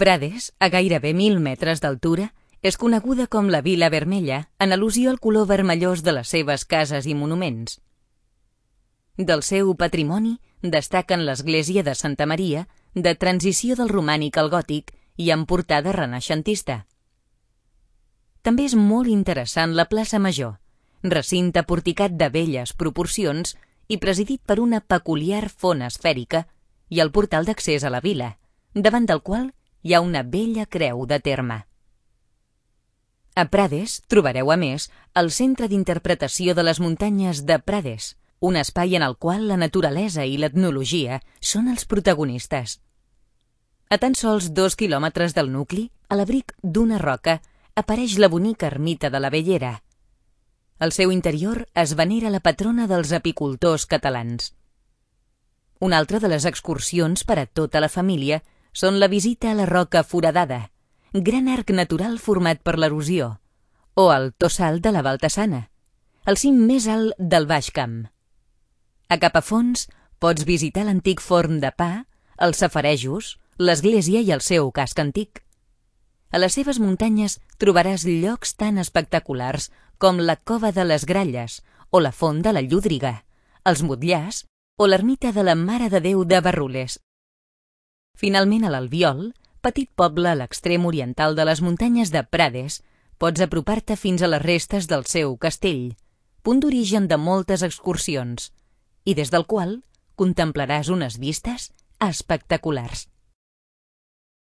Prades, a gairebé mil metres d'altura, és coneguda com la Vila Vermella en al·lusió al color vermellós de les seves cases i monuments. Del seu patrimoni destaquen l'església de Santa Maria, de transició del romànic al gòtic i amb portada renaixentista. També és molt interessant la plaça Major, recinte porticat de belles proporcions i presidit per una peculiar font esfèrica i el portal d'accés a la vila, davant del qual hi ha una bella creu de terme. A Prades trobareu, a més, el Centre d'Interpretació de les Muntanyes de Prades, un espai en el qual la naturalesa i l'etnologia són els protagonistes. A tan sols dos quilòmetres del nucli, a l'abric d'una roca, apareix la bonica ermita de la Bellera. Al seu interior es venera la patrona dels apicultors catalans. Una altra de les excursions per a tota la família són la visita a la Roca Foradada, gran arc natural format per l'erosió, o el Tossal de la Baltassana, el cim més alt del Baix Camp. A Capafons pots visitar l'antic forn de pa, els safarejos, l'església i el seu casc antic. A les seves muntanyes trobaràs llocs tan espectaculars com la Cova de les Gralles o la Font de la Llúdriga, els Motllars o l'ermita de la Mare de Déu de Barrules. Finalment, a l'Albiol, petit poble a l'extrem oriental de les muntanyes de Prades, pots apropar-te fins a les restes del seu castell, punt d'origen de moltes excursions, i des del qual contemplaràs unes vistes espectaculars.